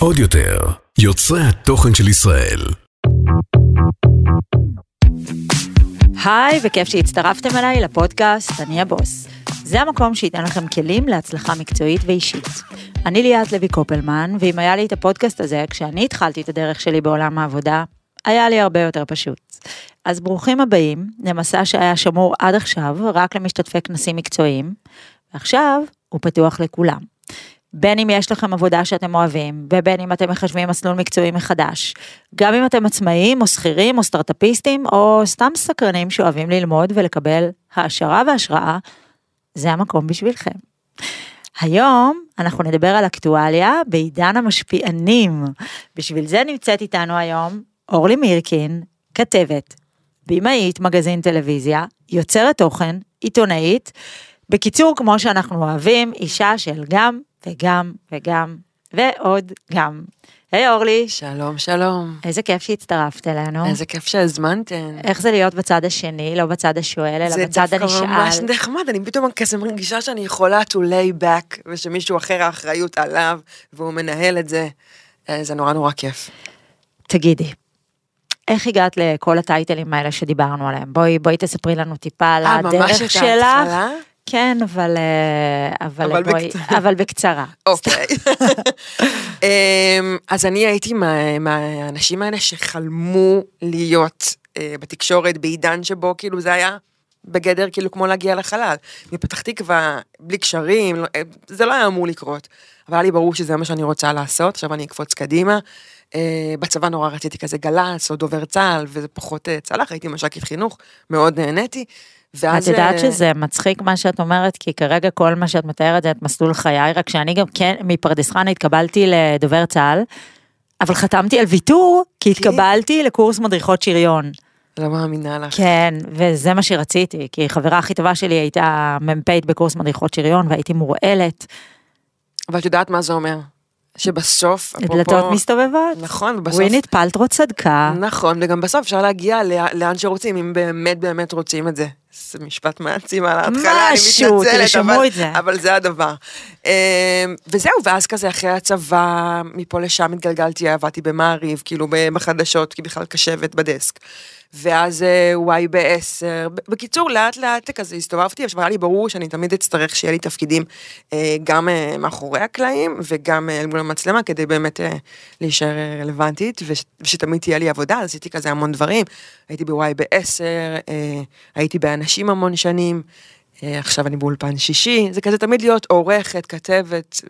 עוד יותר, יוצרי התוכן של ישראל. היי, וכיף שהצטרפתם אליי לפודקאסט אני הבוס. זה המקום שייתן לכם כלים להצלחה מקצועית ואישית. אני ליאת לוי קופלמן, ואם היה לי את הפודקאסט הזה, כשאני התחלתי את הדרך שלי בעולם העבודה, היה לי הרבה יותר פשוט. אז ברוכים הבאים למסע שהיה שמור עד עכשיו רק למשתתפי כנסים מקצועיים, ועכשיו הוא פתוח לכולם. בין אם יש לכם עבודה שאתם אוהבים, ובין אם אתם מחשבים מסלול מקצועי מחדש. גם אם אתם עצמאים, או שכירים, או סטארט-אפיסטים, או סתם סקרנים שאוהבים ללמוד ולקבל העשרה והשראה, זה המקום בשבילכם. היום אנחנו נדבר על אקטואליה בעידן המשפיענים. בשביל זה נמצאת איתנו היום אורלי מירקין, כתבת, במאית מגזין טלוויזיה, יוצרת תוכן, עיתונאית. בקיצור, כמו שאנחנו אוהבים, אישה של גם וגם וגם ועוד גם. היי אורלי, שלום, שלום. איזה כיף שהצטרפת אלינו. איזה כיף שהזמנתן. איך זה להיות בצד השני, לא בצד השואל, אלא זה בצד דווקא הנשאל. ממש נחמד, אני פתאום כזה מרגישה שאני יכולה to lay back, ושמישהו אחר האחריות עליו, והוא מנהל את זה. אה, זה נורא נורא כיף. תגידי, איך הגעת לכל הטייטלים האלה שדיברנו עליהם? בואי, בואי תספרי לנו טיפה על אה, ממש הדרך את שלך. ההתחלה? כן, אבל, אה, אבל, אבל בואי, בקצרה. אבל בקצרה. אוקיי. אמ, אז אני הייתי מה- מהאנשים האלה שחלמו להיות אה, בתקשורת בעידן שבו כאילו זה היה בגדר כאילו כמו להגיע לחלל. מפתח תקווה, בלי קשרים, לא- אה, זה לא היה אמור לקרות. אבל היה לי ברור שזה מה שאני רוצה לעשות, עכשיו אני אקפוץ קדימה. אה, בצבא נורא רציתי כזה גל"צ או דובר צה"ל, וזה פחות אה, צלח, הייתי מש"קית חינוך, מאוד נהניתי. את ואז... יודעת אה, שזה מצחיק מה שאת אומרת, כי כרגע כל מה שאת מתארת זה את מסלול חיי, רק שאני גם כן, מפרדס חנה התקבלתי לדובר צה"ל, אבל חתמתי על ויתור, כי כי? התקבלתי לקורס מדריכות שריון. לא מאמינה לך. כן, וזה מה שרציתי, כי חברה הכי טובה שלי הייתה מ"פית בקורס מדריכות שריון, והייתי מורעלת, אבל את יודעת מה זה אומר? שבסוף, דלתות מסתובבות. נכון, ובסוף... ווינית פלטרו צדקה. נכון, וגם בסוף אפשר להגיע לה- לאן שרוצים, אם באמת באמת רוצים את זה. זה משפט מעצים על ההתחלה, אני מתנצלת, אבל. אבל זה הדבר. אמ, וזהו, ואז כזה אחרי הצבא, מפה לשם התגלגלתי, עבדתי במעריב, כאילו בחדשות, כי בכלל קשבת בדסק. ואז אה, וואי בעשר, ב- בקיצור לאט לאט כזה הסתובבתי, עכשיו היה לי ברור שאני תמיד אצטרך שיהיה לי תפקידים אה, גם אה, מאחורי הקלעים וגם אה, אל מול המצלמה כדי באמת אה, להישאר אה, רלוונטית וש- ושתמיד תהיה לי עבודה, אז עשיתי כזה המון דברים, הייתי בוואי בעשר, אה, הייתי באנשים המון שנים, אה, עכשיו אני באולפן שישי, זה כזה תמיד להיות עורכת, כתבת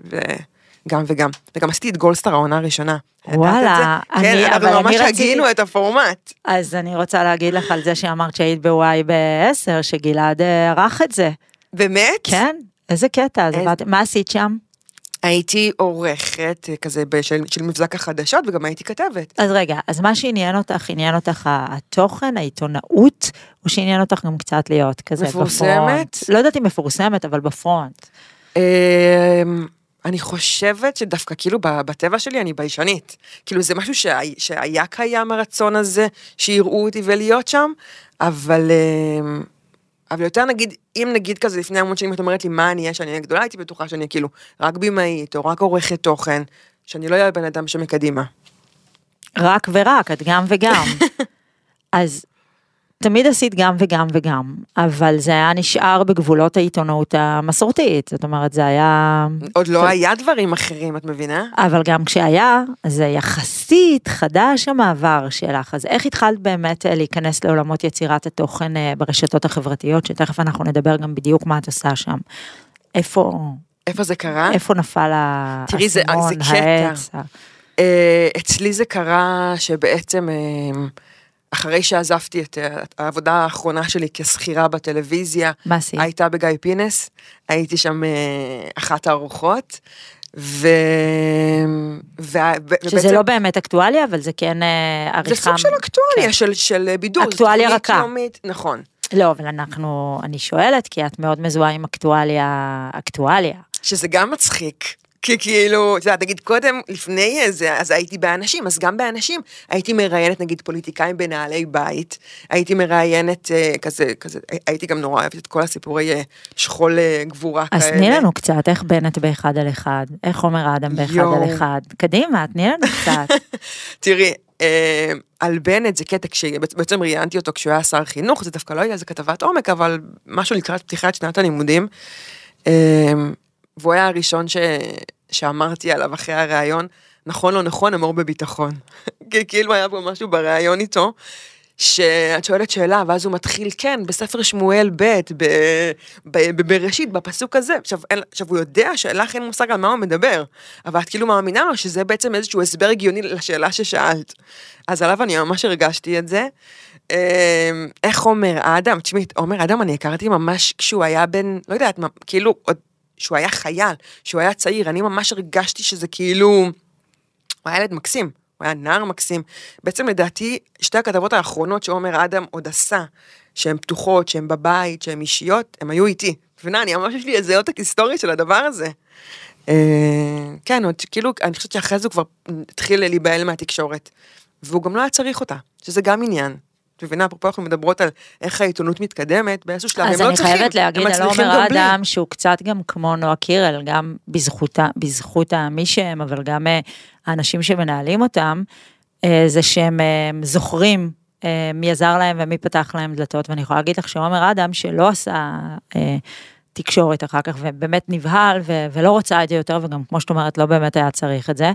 וגם וגם, וגם עשיתי את גולדסטאר העונה הראשונה. וואלה, זה? אני- כן, אבל אני ממש רציתי- הגינו את הפורמט. אז אני רוצה להגיד לך על זה שאמרת שהיית בוואי בעשר, שגלעד אה, ערך את זה. באמת? כן, איזה קטע, אז איזה- מה עשית שם? הייתי עורכת אה, כזה בשל, של מבזק החדשות וגם הייתי כתבת. אז רגע, אז מה שעניין אותך, עניין אותך התוכן, העיתונאות, או שעניין אותך גם קצת להיות כזה מפורסמת? בפרונט? לא יודעת אם מפורסמת, אבל בפרונט. אני חושבת שדווקא כאילו בטבע שלי אני ביישנית. כאילו זה משהו שהיה, שהיה קיים הרצון הזה שיראו אותי ולהיות שם, אבל... אמ, אבל יותר נגיד, אם נגיד כזה לפני המון שנים את אומרת לי מה אני אהיה שאני אהיה גדולה, הייתי בטוחה שאני כאילו רק במאית או רק עורכת תוכן, שאני לא אהיה בן אדם שמקדימה. רק ורק, את גם וגם. אז תמיד עשית גם וגם וגם, אבל זה היה נשאר בגבולות העיתונות המסורתית, זאת אומרת, זה היה... עוד לא היה דברים אחרים, את מבינה? אבל גם כשהיה, זה יחסית חדש המעבר שלך, אז איך התחלת באמת אה, להיכנס לעולמות יצירת התוכן אה, ברשתות החברתיות, שתכף אנחנו נדבר גם בדיוק מה את עושה שם. איפה, איפה זה קרה? איפה נפל האסימון, תראי, זה- זה קטע. העץ? אה, אצלי זה קרה שבעצם אחרי שעזבתי את אה, העבודה האחרונה שלי כשכירה בטלוויזיה, מה עשית? הייתה בגיא פינס, הייתי שם אה, אחת הארוחות, ו... ו... שזה ובעצם- לא באמת אקטואליה, אבל זה כן אה, עריכה... זה סוג של אקטואליה, כן. של, של בידור. אקטואליה רכה. יומית, נכון. לא, אבל אנחנו, אני שואלת, כי את מאוד מזוהה עם אקטואליה, אקטואליה. שזה גם מצחיק. כי כאילו, את יודעת, נגיד קודם, לפני זה, אז הייתי באנשים, אז גם באנשים הייתי מראיינת נגיד פוליטיקאים בנעלי בית, הייתי מראיינת אה, כזה, כזה, הייתי גם נורא אוהבת את כל הסיפורי אה, שכול אה, גבורה אז כאלה. תני לנו קצת, איך בנט באחד על אחד, איך עומר אדם באחד יואו. על אחד. קדימה, תני לנו קצת. תראי, אה, על בנט זה קטע, כשבעצם ראיינתי אותו כשהוא היה שר חינוך, זה דווקא לא היה איזה כתבת עומק, אבל משהו לקראת פתיחת שנת הלימודים. אה, והוא היה הראשון ש... שאמרתי עליו אחרי הראיון, נכון לא נכון, אמור בביטחון. כי כאילו היה פה משהו בריאיון איתו, שאת שואלת שאלה, ואז הוא מתחיל, כן, בספר שמואל ב', ב- ב- בבראשית, בפסוק הזה. עכשיו, אין, עכשיו, הוא יודע שלך אין מושג על מה הוא מדבר, אבל את כאילו מאמינה לו שזה בעצם איזשהו הסבר הגיוני לשאלה ששאלת. אז עליו אני ממש הרגשתי את זה. אה, איך עומר אדם, תשמעי, עומר אדם אני הכרתי ממש כשהוא היה בן, לא יודעת, כאילו, עוד, שהוא היה חייל, שהוא היה צעיר, אני ממש הרגשתי שזה כאילו, הוא היה ילד מקסים, הוא היה נער מקסים. בעצם לדעתי, שתי הכתבות האחרונות שעומר אדם עוד עשה, שהן פתוחות, שהן בבית, שהן אישיות, הן היו איתי. מבינה, אני ממש יש לי איזה עותק היסטורי של הדבר הזה. אה, כן, עוד כאילו, אני חושבת שאחרי זה הוא כבר התחיל להיבהל מהתקשורת. והוא גם לא היה צריך אותה, שזה גם עניין. את מבינה, אפרופו אנחנו מדברות על איך העיתונות מתקדמת, באיזשהו שלב אז הם לא אני צריכים, חייבת להגיד הם על מצליחים עומר גם בלי. אדם שהוא קצת גם כמו נועה קירל, גם בזכותה, בזכות מי שהם, אבל גם אה, האנשים שמנהלים אותם, אה, זה שהם אה, זוכרים מי עזר להם ומי פתח להם דלתות, ואני יכולה להגיד לך שעומר אדם שלא עשה תקשורת אחר כך, ובאמת נבהל ו- ולא רוצה את זה יותר, וגם כמו שאת אומרת, לא באמת היה צריך את זה.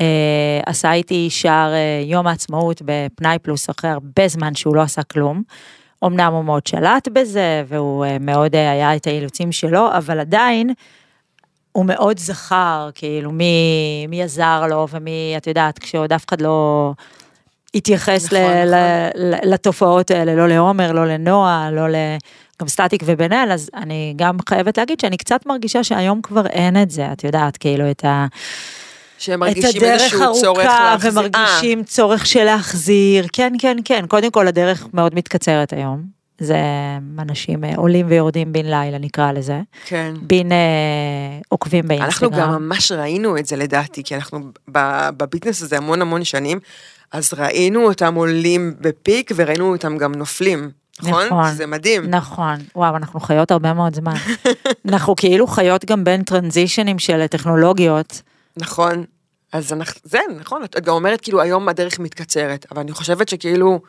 אה, עשה איתי שער אה, יום העצמאות בפנאי פלוס אחרי הרבה זמן שהוא לא עשה כלום. אמנם הוא מאוד שלט בזה, והוא אה, מאוד אה, היה את האילוצים שלו, אבל עדיין הוא מאוד זכר, כאילו, מי, מי עזר לו ומי, את יודעת, כשעוד אף אחד לא התייחס נכון, ל, נכון. ל, ל, לתופעות האלה, לא לעומר, לא לנועה, לא ל... גם סטטיק ובן אל, אז אני גם חייבת להגיד שאני קצת מרגישה שהיום כבר אין את זה, את יודעת, כאילו, את ה... שהם את מרגישים הדרך איזשהו צורך ארוכה להחזיר. ומרגישים צורך של להחזיר, כן, כן, כן, קודם כל הדרך מאוד מתקצרת היום. זה אנשים אה, עולים ויורדים בן לילה נקרא לזה, כן. בין אה, עוקבים אנחנו באינסטגרם. גם ממש ראינו את זה לדעתי, כי אנחנו בביטנס הזה המון המון שנים, אז ראינו אותם עולים בפיק וראינו אותם גם נופלים, נכון? נכון. זה מדהים. נכון, וואו, אנחנו חיות הרבה מאוד זמן. אנחנו כאילו חיות גם בין טרנזישנים של טכנולוגיות. נכון. אז אנחנו, זה נכון, את גם אומרת כאילו היום הדרך מתקצרת, אבל אני חושבת שכאילו,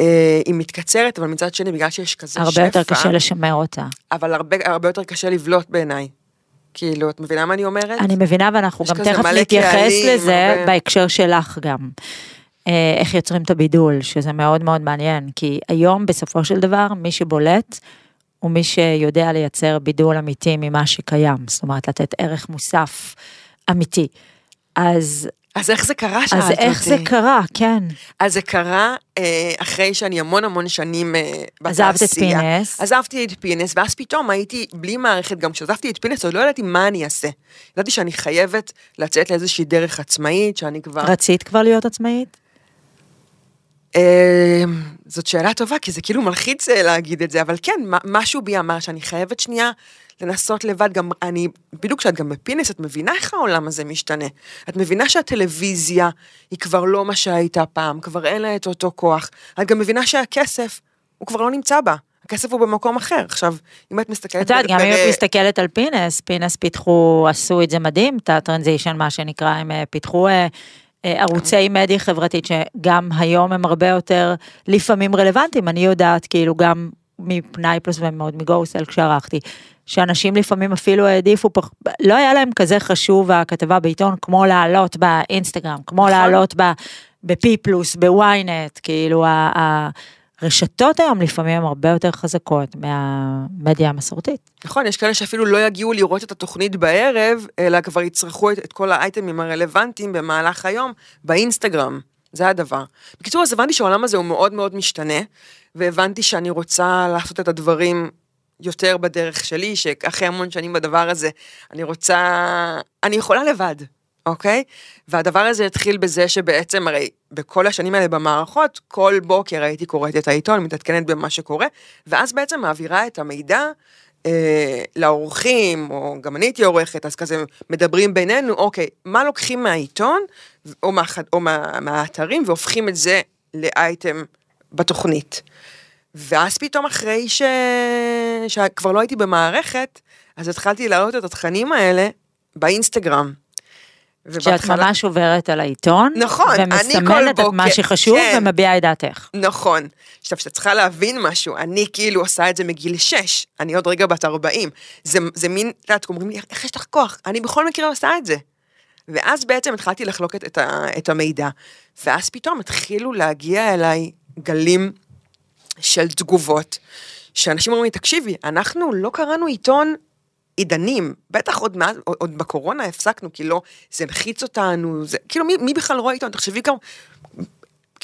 אה, היא מתקצרת, אבל מצד שני, בגלל שיש כזה הרבה שפע, יותר קשה לשמר אותה. אבל הרבה, הרבה יותר קשה לבלוט בעיניי. כאילו, את מבינה מה אני אומרת? אני מבינה ואנחנו גם תכף נתייחס לזה הרבה- בהקשר שלך גם. אה, איך יוצרים את הבידול, שזה מאוד מאוד מעניין, כי היום בסופו של דבר מי שבולט הוא מי שיודע לייצר בידול אמיתי ממה שקיים, זאת אומרת לתת ערך מוסף אמיתי. אז, אז איך זה קרה, שאלת אז אותי? איך זה קרה, כן. אז זה קרה אה, אחרי שאני המון המון שנים אה, בתעשייה. עזבת את פינס. עזבתי את פינס, ואז פתאום הייתי בלי מערכת, גם כשעזבתי את פינס, עוד לא ידעתי מה אני אעשה. ידעתי שאני חייבת לצאת לאיזושהי דרך עצמאית, שאני כבר... רצית כבר להיות עצמאית? אה, זאת שאלה טובה, כי זה כאילו מלחיץ אה, להגיד את זה, אבל כן, מה- משהו בי אמר שאני חייבת שנייה לנסות לבד, גם אני, בדיוק כשאת גם בפינס, את מבינה איך העולם הזה משתנה. את מבינה שהטלוויזיה היא כבר לא מה שהייתה פעם, כבר אין לה את אותו כוח. את גם מבינה שהכסף, הוא כבר לא נמצא בה. הכסף הוא במקום אחר. עכשיו, אם את מסתכלת... את יודעת, גם אם את מסתכלת על פינס, פינס פיתחו, עשו את זה מדהים, את הטרנזישן, מה שנקרא, הם אה, פיתחו אה, אה, ערוצי מדיה חברתית, שגם היום הם הרבה יותר לפעמים רלוונטיים, אני יודעת, כאילו, גם מפנאי פלוס ומאוד מגוסל כשערכתי, שאנשים לפעמים אפילו העדיפו, פח- לא היה להם כזה חשוב הכתבה בעיתון, כמו לעלות באינסטגרם, כמו נכון. לעלות בפי פלוס, בוויינט, כאילו, ה- הרשתות היום לפעמים הן הרבה יותר חזקות מהמדיה המסורתית. נכון, יש כאלה שאפילו לא יגיעו לראות את התוכנית בערב, אלא כבר יצרכו את, את כל האייטמים הרלוונטיים במהלך היום באינסטגרם. זה הדבר. בקיצור, אז הבנתי שהעולם הזה הוא מאוד מאוד משתנה, והבנתי שאני רוצה לעשות את הדברים יותר בדרך שלי, שאחרי המון שנים בדבר הזה, אני רוצה... אני יכולה לבד, אוקיי? והדבר הזה התחיל בזה שבעצם, הרי בכל השנים האלה במערכות, כל בוקר הייתי קוראת את העיתון, מתעדכנת במה שקורה, ואז בעצם מעבירה את המידע אה, לאורחים, או גם אני הייתי עורכת, אז כזה מדברים בינינו, אוקיי, מה לוקחים מהעיתון, או, מה, או מה, מהאתרים, והופכים את זה לאייטם בתוכנית. ואז פתאום אחרי ש... שכבר לא הייתי במערכת, אז התחלתי להעלות את התכנים האלה באינסטגרם. שאת ממש עוברת על העיתון, נכון, אני כל ומסמלת את מה בוקר- שחשוב כן. ומביעה את דעתך. נכון. עכשיו, כשאת צריכה להבין משהו, אני כאילו עושה את זה מגיל 6, אני עוד רגע בת 40. זה, זה מין, את יודעת, אומרים לי, איך יש לך כוח? אני בכל מקרה עושה את זה. ואז בעצם התחלתי לחלוק את, את, את המידע, ואז פתאום התחילו להגיע אליי גלים של תגובות, שאנשים אומרים לי, תקשיבי, אנחנו לא קראנו עיתון עידנים, בטח עוד מאז, עוד, בקורונה הפסקנו, כי לא, זה מחיץ אותנו, זה, כאילו, מי, מי בכלל רואה עיתון? תחשבי גם,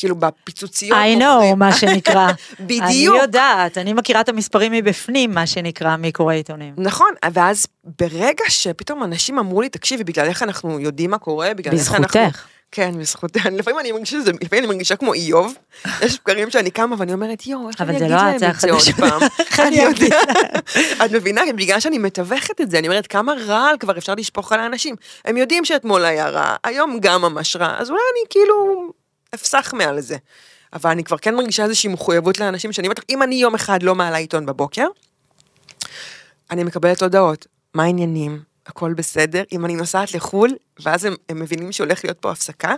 כאילו, בפיצוציות. I know, מוכרים. מה שנקרא. בדיוק. אני יודעת, אני מכירה את המספרים מבפנים, מה שנקרא, מי קורא עיתונים. נכון, ואז ברגע שפתאום אנשים אמרו לי, תקשיבי, בגלל איך אנחנו יודעים מה קורה, בגלל איך אנחנו... בזכותך. כן, בזכותך. לפעמים אני מרגישה שזה, לפעמים אני מרגישה כמו איוב. יש בקרים שאני קמה ואני אומרת, יואו, איך אני אגיד לא להם את, זה עוד. פעם? אני יודעת. את מבינה? בגלל שאני מתווכת את זה, אני אומרת, כמה רעל כבר אפשר לשפוך על האנשים. הם יודעים שאתמול היה רע, היום גם ממש רע, אז אולי אני כאילו אפסח מעל זה. אבל אני כבר כן מרגישה איזושהי מחויבות לאנשים שאני אומרת, אם אני יום אחד לא מעלה עיתון בבוקר, אני מקבלת הודעות, מה העניינים? הכל בסדר? אם אני נוסעת לחו"ל, ואז הם, הם מבינים שהולך להיות פה הפסקה,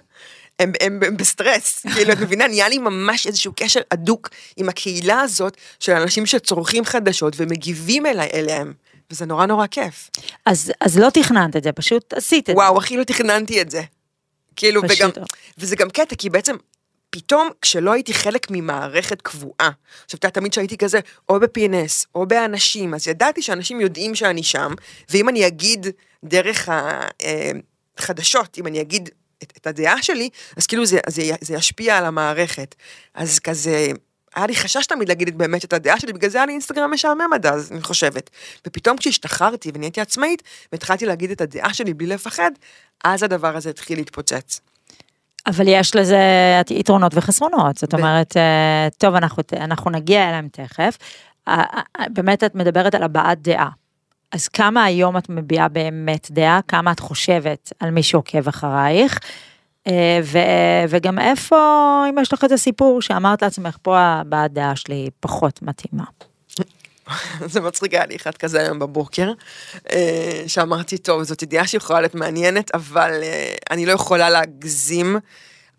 הם, הם, הם בסטרס, כאילו, את מבינה, נהיה לי ממש איזשהו קשר הדוק עם הקהילה הזאת של אנשים שצורכים חדשות ומגיבים אליי, אליהם, וזה נורא נורא כיף. אז, אז לא תכננת את זה, פשוט עשית את זה. וואו, הכי לא תכננתי את זה. כאילו, פשוט וגם, לא. וזה גם קטע, כי בעצם, פתאום כשלא הייתי חלק ממערכת קבועה, עכשיו, אתה יודע, תמיד שהייתי כזה, או ב-P&S, או באנשים, אז ידעתי שאנשים יודעים שאני שם, ואם אני אגיד דרך החדשות, אם אני אגיד את, את הדעה שלי, אז כאילו זה, זה, זה ישפיע על המערכת. אז כזה, היה לי חשש תמיד להגיד את באמת את הדעה שלי, בגלל זה היה לי אינסטגרם משעמם עד אז, אני חושבת. ופתאום כשהשתחררתי ונהייתי עצמאית, והתחלתי להגיד את הדעה שלי בלי לפחד, אז הדבר הזה התחיל להתפוצץ. אבל יש לזה יתרונות וחסרונות, זאת אומרת, אה, טוב, אנחנו, אנחנו נגיע אליהם תכף. אה, אה, באמת את מדברת על הבעת דעה. אז כמה היום את מביעה באמת דעה, כמה את חושבת על מי שעוקב אחרייך, ו, וגם איפה, אם יש לך איזה סיפור שאמרת לעצמך, פה הבעת דעה שלי פחות מתאימה. זה מצחיק היה לי אחד כזה היום בבוקר, אה, שאמרתי, טוב, זאת ידיעה שיכולה להיות מעניינת, אבל אה, אני לא יכולה להגזים.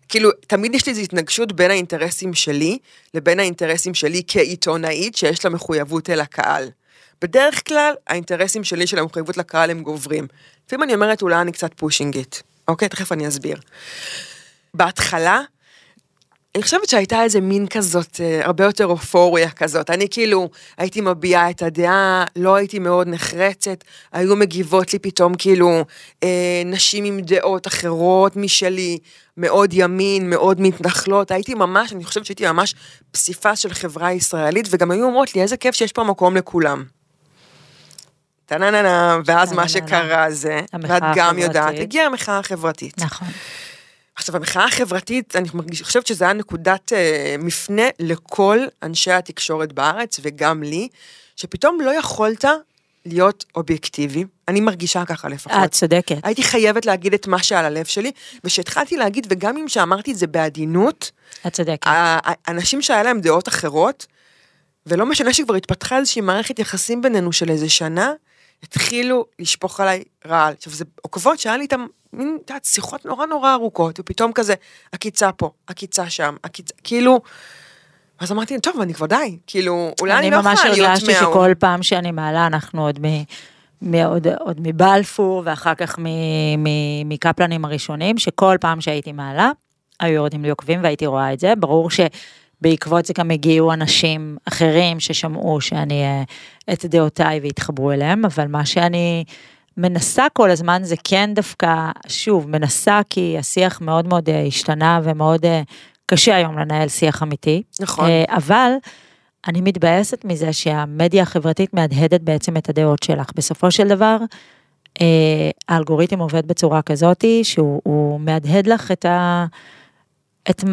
כאילו, תמיד יש לי איזו התנגשות בין האינטרסים שלי, לבין האינטרסים שלי כעיתונאית, שיש לה מחויבות אל הקהל. בדרך כלל, האינטרסים שלי של המחויבות לקהל הם גוברים. לפעמים אני אומרת, אולי אני קצת pushing it. אוקיי, תכף אני אסביר. בהתחלה, אני חושבת שהייתה איזה מין כזאת, אה, הרבה יותר אופוריה כזאת. אני כאילו הייתי מביעה את הדעה, לא הייתי מאוד נחרצת, היו מגיבות לי פתאום כאילו אה, נשים עם דעות אחרות משלי, מאוד ימין, מאוד מתנחלות, הייתי ממש, אני חושבת שהייתי ממש פסיפס של חברה ישראלית, וגם היו אומרות לי, איזה כיף שיש פה מקום לכולם. טה-נה-נה-נה, ואז מה. שקרה זה, ואת גם יודעת. הגיעה המחאה החברתית. נכון. עכשיו, המחאה החברתית, אני מרגיש, חושבת שזה היה נקודת אה, מפנה לכל אנשי התקשורת בארץ, וגם לי, שפתאום לא יכולת להיות אובייקטיבי. אני מרגישה ככה לפחות. את צודקת. הייתי חייבת להגיד את מה שעל הלב שלי, וכשהתחלתי להגיד, וגם אם שאמרתי את זה בעדינות, את צודקת. אנשים שהיה להם דעות אחרות, ולא משנה שכבר התפתחה איזושהי מערכת יחסים בינינו של איזה שנה, התחילו לשפוך עליי רעל. עכשיו, זה עוקבות שהיה לי איתם מין, את יודעת, שיחות נורא נורא ארוכות, ופתאום כזה, עקיצה פה, עקיצה שם, עקיצה, כאילו... אז אמרתי, טוב, אני כבר די, כאילו, אולי אני, לא ממש יכולה להיות הרגשתי מההוא. שכל פעם שאני מעלה, אנחנו עוד, מ, מ, עוד, עוד מבלפור, ואחר כך מ, מ, מקפלנים הראשונים, שכל פעם שהייתי מעלה, היו יורדים לי עוקבים והייתי רואה את זה. ברור שבעקבות זה גם הגיעו אנשים אחרים ששמעו שאני, אה, את דעותיי והתחברו אליהם, אבל מה שאני מנסה כל הזמן זה כן דווקא, שוב, מנסה כי השיח מאוד מאוד אה, השתנה ומאוד אה, קשה היום לנהל שיח אמיתי. נכון. אבל אני מתבאסת מזה שהמדיה החברתית מהדהדת בעצם את הדעות שלך. בסופו של דבר, האלגוריתם עובד בצורה כזאתי שהוא הוא מהדהד לך את, ה, את,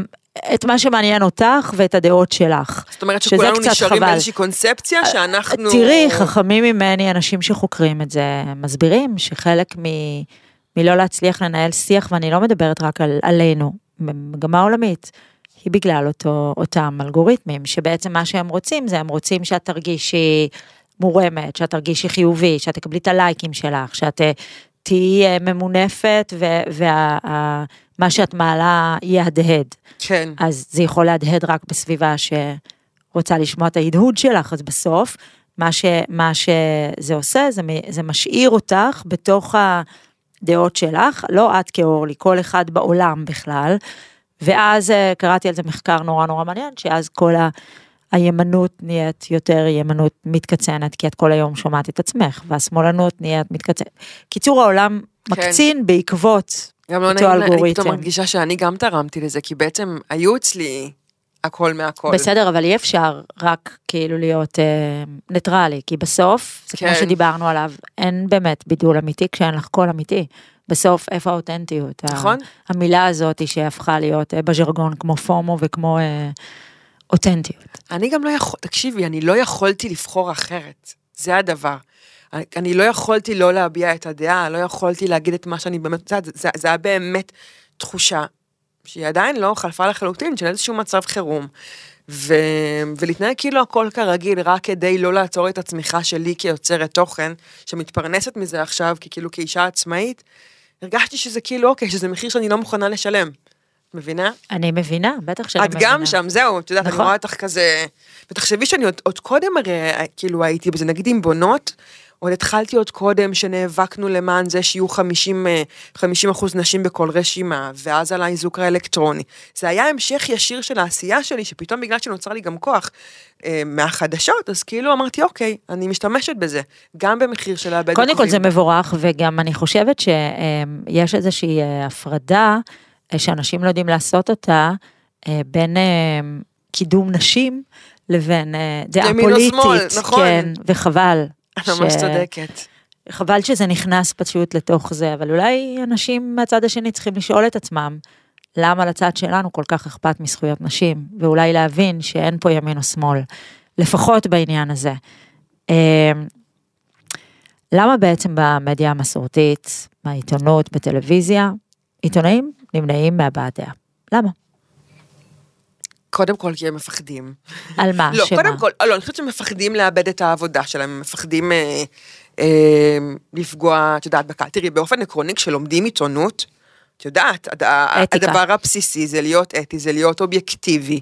את מה שמעניין אותך ואת הדעות שלך. זאת אומרת שכולנו נשארים חבל. באיזושהי קונספציה שאנחנו... תראי, חכמים ממני, אנשים שחוקרים את זה, מסבירים שחלק מ... מלא להצליח לנהל שיח, ואני לא מדברת רק על, עלינו, במגמה עולמית, היא בגלל אותו, אותם אלגוריתמים, שבעצם מה שהם רוצים זה הם רוצים שאת תרגישי מורמת, שאת תרגישי חיובי, שאת תקבלי את הלייקים שלך, שאת אה, תהיי אה, ממונפת ומה שאת מעלה יהדהד. כן. אז זה יכול להדהד רק בסביבה שרוצה לשמוע את ההדהוד שלך, אז בסוף, מה, ש, מה שזה עושה, זה, זה משאיר אותך בתוך הדעות שלך, לא את כאורלי, כל אחד בעולם בכלל. ואז אה, קראתי על זה מחקר נורא נורא מעניין, שאז כל ה... הימנית נהיית יותר ימנית מתקצנת, כי את כל היום שומעת את עצמך, והשמאלנית נהיית מתקצנת. קיצור, העולם כן. מקצין בעקבות גם לא נעים, אני. פתאום מרגישה שאני גם תרמתי לזה, כי בעצם היו אצלי הכל מהכל. בסדר, אבל אי אפשר רק כאילו להיות אה, ניטרלי, כי בסוף, זה כמו כן. שדיברנו עליו, אין באמת בידול אמיתי כשאין לך קול אמיתי. בסוף, איפה האותנטיות? נכון. המילה הזאת היא שהפכה להיות אה, בז'רגון כמו FOMO וכמו אה, אותנטיות. אני גם לא יכול, תקשיבי, אני לא יכולתי לבחור אחרת. זה הדבר. אני- אני לא יכולתי לא להביע את הדעה, לא יכולתי להגיד את מה שאני באמת יודעת, זה, זה היה באמת תחושה שהיא עדיין לא חלפה לחלוטין, של איזשהו מצב חירום. ו... ולהתנהג כאילו הכל כרגיל, רק כדי לא לעצור את הצמיחה שלי כיוצרת תוכן, שמתפרנסת מזה עכשיו, כי כאילו כאישה עצמאית, הרגשתי שזה כאילו, אוקיי, שזה מחיר שאני לא מוכנה לשלם. את מבינה? אני מבינה, בטח שאני את מבינה. גם שם, זהו, את יודעת, אני נכון. רואה אותך כזה... ותחשבי שאני עוד, עוד קודם הרי, כאילו הייתי בזה, נגיד עם בונות, עוד התחלתי עוד קודם שנאבקנו למען זה שיהיו 50, אה, 50 אחוז נשים בכל רשימה, ואז על האיזוק האלקטרוני. זה היה המשך ישיר של העשייה שלי, שפתאום בגלל שנוצר לי גם כוח אה, מהחדשות, אז כאילו אמרתי, אוקיי, אני משתמשת בזה, גם במחיר של לאבד קודם כל. זה מבורך, וגם אני חושבת שיש איזושהי אה, הפרדה שאנשים לא יודעים לעשות אותה בין קידום נשים לבין דעה פוליטית. נכון. כן, וחבל. את ממש צודקת. חבל שזה נכנס פשוט לתוך זה, אבל אולי אנשים מהצד השני צריכים לשאול את עצמם, למה לצד שלנו כל כך אכפת מזכויות נשים, ואולי להבין שאין פה ימין או שמאל, לפחות בעניין הזה. אה, למה בעצם במדיה המסורתית, בעיתונות, בטלוויזיה, עיתונאים נמנעים מהבעת דעה? למה? קודם כל כי הם מפחדים. על מה? לא, שמה? קודם כל, לא, אני חושבת שהם מפחדים לאבד את העבודה שלהם, הם מפחדים אה, אה, לפגוע, את יודעת, בקהל. תראי, באופן עקרוני, כשלומדים עיתונות, את יודעת, אתיקה. הדבר הבסיסי זה להיות אתי, זה להיות אובייקטיבי.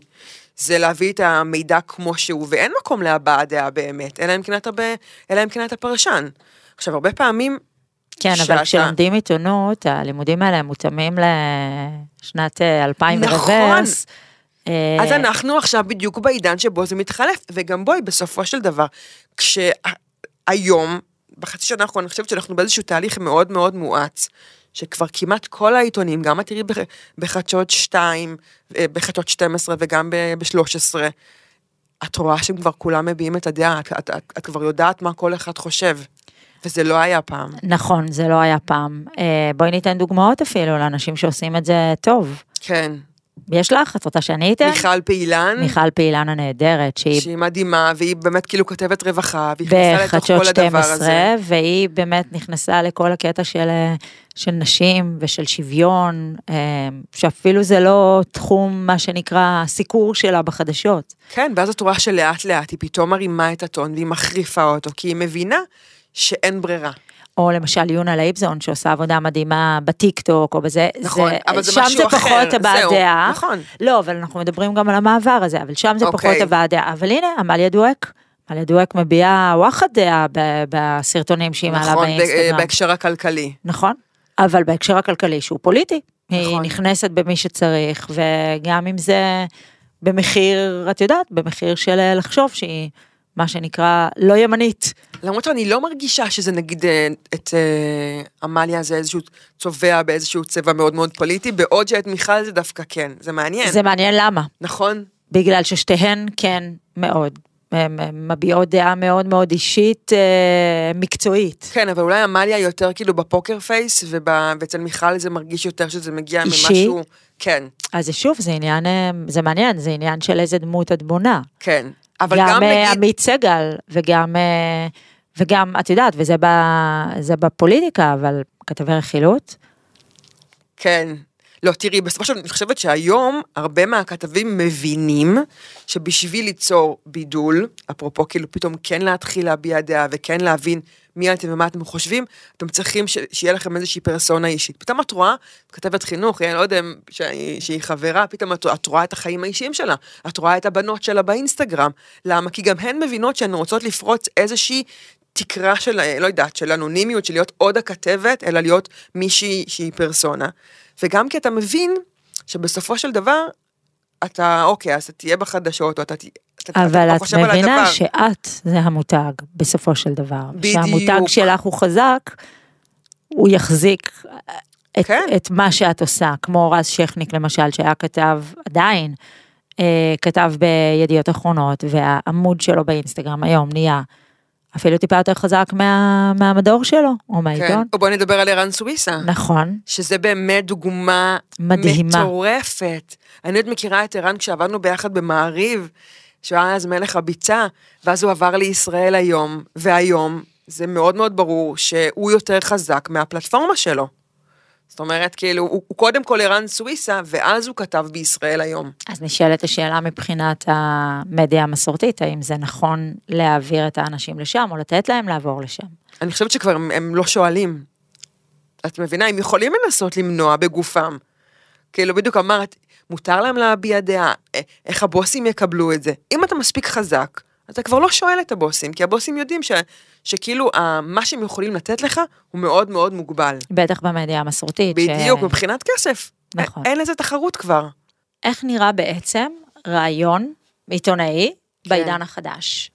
זה להביא את המידע כמו שהוא, ואין מקום להבעת דעה באמת, אלא אם כן אתה, ב, כן אתה פרשן. עכשיו, הרבה פעמים, כן, אבל שאתה- כשלומדים עיתונות, הלימודים האלה מותאמים לשנת אה, 2000 נכון. ורוורס. אה, אז אנחנו עכשיו בדיוק בעידן שבו זה מתחלף, וגם בואי, בסופו של דבר, כשהיום, בחצי שנה האחרונה, אני חושבת שאנחנו באיזשהו תהליך מאוד מאוד מואץ, שכבר כמעט כל העיתונים, גם את תראי בח- בחדשות 2, אה, בחדשות 12 וגם ב-13, את רואה שהם כבר כולם מביעים את הדעה, את, את, את, את כבר יודעת מה כל אחד חושב, וזה לא היה פעם. נכון, זה לא היה פעם. אה, בואי ניתן דוגמאות אפילו לאנשים שעושים את זה טוב. כן. יש לך? את רוצה שאני אתן? מיכל פעילן, מיכל פעילן הנהדרת, שהיא שהיא מדהימה, והיא באמת כאילו כותבת רווחה, והיא נכנסה לתוך בחדשות כל הדבר 12, הזה. והיא באמת נכנסה לכל הקטע של, של נשים ושל שוויון, אה, שאפילו זה לא תחום, מה שנקרא, הסיקור שלה בחדשות. כן, ואז את רואה שלאט לאט היא פתאום מרימה את הטון והיא מחריפה אותו, כי היא מבינה שאין ברירה. או למשל יונה לייבזון שעושה עבודה מדהימה בטיק טוק או בזה, נכון, אבל זה שם משהו זה אחר, פחות הבעת דעה, נכון. לא, אבל אנחנו מדברים גם על המעבר הזה, אבל שם זה אוקיי. פחות הבעת דעה, אבל הנה, עמליה דואק, עמליה דואק מביעה וואחד דעה בסרטונים שהיא מעלה נכון, ב- באינסטגרם, בהקשר הכלכלי. נכון, אבל בהקשר הכלכלי שהוא פוליטי, היא נכון. נכנסת במי שצריך, וגם אם זה במחיר, את יודעת, במחיר של לחשוב שהיא, מה שנקרא, לא ימנית. למרות שאני לא מרגישה שזה נגיד אה, את אה, עמליה זה איזשהו צובע באיזשהו צבע מאוד מאוד פוליטי, בעוד שאת מיכל זה דווקא כן, זה מעניין. זה מעניין למה. נכון? בגלל ששתיהן כן מאוד. מביעות דעה מאוד מאוד אישית, אה, מקצועית. כן, אבל אולי עמליה יותר כאילו בפוקר פייס, ואצל מיכל זה מרגיש יותר שזה מגיע אישי? ממשהו... כן, אז שוב, זה עניין, זה מעניין, זה עניין של איזה דמות את בונה. כן. אבל גם, גם אה, נגיד... עמית סגל, וגם, אה, וגם, את יודעת, וזה ב, זה בפוליטיקה, אבל כתבי רכילות, כן. לא, תראי, בסופו של דבר, אני חושבת שהיום הרבה מהכתבים מבינים שבשביל ליצור בידול, אפרופו כאילו פתאום כן להתחיל להביע דעה וכן להבין מי אתם ומה אתם חושבים, אתם צריכים ש... שיהיה לכם איזושהי פרסונה אישית. פתאום את רואה, כתבת חינוך, אני לא יודע אם- שהיא, חברה, פתאום את, את רואה את החיים האישיים שלה, את רואה את הבנות שלה באינסטגרם. למה? כי גם הן מבינות שהן רוצות לפרוץ איזושהי תקרה של, אה, לא יודעת, של אנונימיות, של להיות עוד הכתבת, אלא להיות מישהי שהיא פרסונה. וגם כי אתה מבין שבסופו של דבר, אתה, אוקיי, אז אתה תהיה בחדשות, או אתה אבל כבר את מבינה. שאת זה המותג, בסופו של דבר. בדיוק. שהמותג שלך הוא חזק, הוא יחזיק את, כן. את מה שאת עושה, כמו רז שכניק למשל, שהיה כתב, עדיין, אה, כתב בידיעות אחרונות, והעמוד שלו באינסטגרם היום נהיה אפילו טיפה יותר חזק מה, מהמדור שלו, או כן. מהעיתון. או בוא נדבר על ערן סוויסה. נכון, שזה באמת דוגמה מדהימה. מטורפת. אני עוד מכירה את ערן כשעבדנו ביחד במעריב, שהוא היה אז מלך הביצה, ואז הוא עבר לישראל היום, והיום זה מאוד מאוד ברור שהוא יותר חזק מהפלטפורמה שלו. זאת אומרת, כאילו, הוא, הוא קודם כל ערן סוויסה, ואז הוא כתב בישראל היום. אז נשאלת השאלה מבחינת המדיה המסורתית, האם זה נכון להעביר את האנשים לשם, או לתת להם לעבור לשם. אני חושבת שכבר הם, הם לא שואלים. את מבינה, הם יכולים לנסות למנוע בגופם. כאילו, בדיוק אמרת, מותר להם להביע דעה, א- איך הבוסים יקבלו את זה. אם אתה מספיק חזק, אתה כבר לא שואל את הבוסים, כי הבוסים יודעים ש, שכאילו, ה- מה שהם יכולים לתת לך הוא מאוד מאוד מוגבל. בטח במדיה המסורתית. בדיוק, ש... מבחינת כסף. נכון. אין לזה תחרות כבר. איך נראה בעצם רעיון עיתונאי כן. בעידן החדש?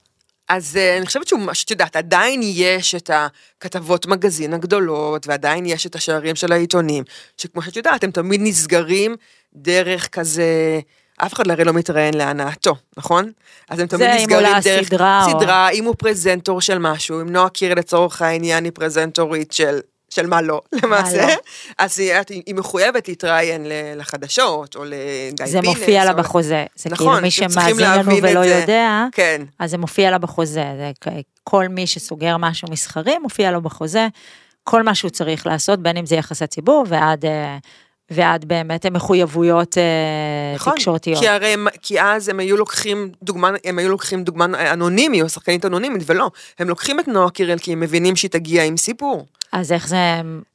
אז אה, אני חושבת שהוא, שאת יודעת, עדיין יש את הכתבות מגזין הגדולות, ועדיין יש את השערים של העיתונים, שכמו שאת יודעת, הם תמיד נסגרים דרך כזה, אף אחד הרי לא מתראיין להנאתו, נכון? אז הם תמיד נסגרים דרך סדרה או- סדרה, אם הוא פרזנטור של משהו, אם נועה קירל לצורך העניין היא פרזנטורית של... של מה לא, למעשה, לא. אז היא, היא מחויבת להתראיין לחדשות, או לגיא פינס. זה מופיע לה או- בחוזה. זה נכון, כאילו מי שמאזין לנו ולא זה. יודע, כן. אז זה מופיע לה בחוזה. זה כל מי שסוגר משהו מסחרי, מופיע לו בחוזה. כל מה שהוא צריך לעשות, בין אם זה יחסי ציבור ועד, אה, ועד באמת מחויבויות אה, נכון, תקשורתיות. כי הרי, הם- כי אז הם היו לוקחים דוגמה, הם היו לוקחים דוגמה אנונימי או שחקנית אנונימית, ולא, הם לוקחים את נועה קירל כי הם מבינים שהיא תגיע עם סיפור. אז איך זה,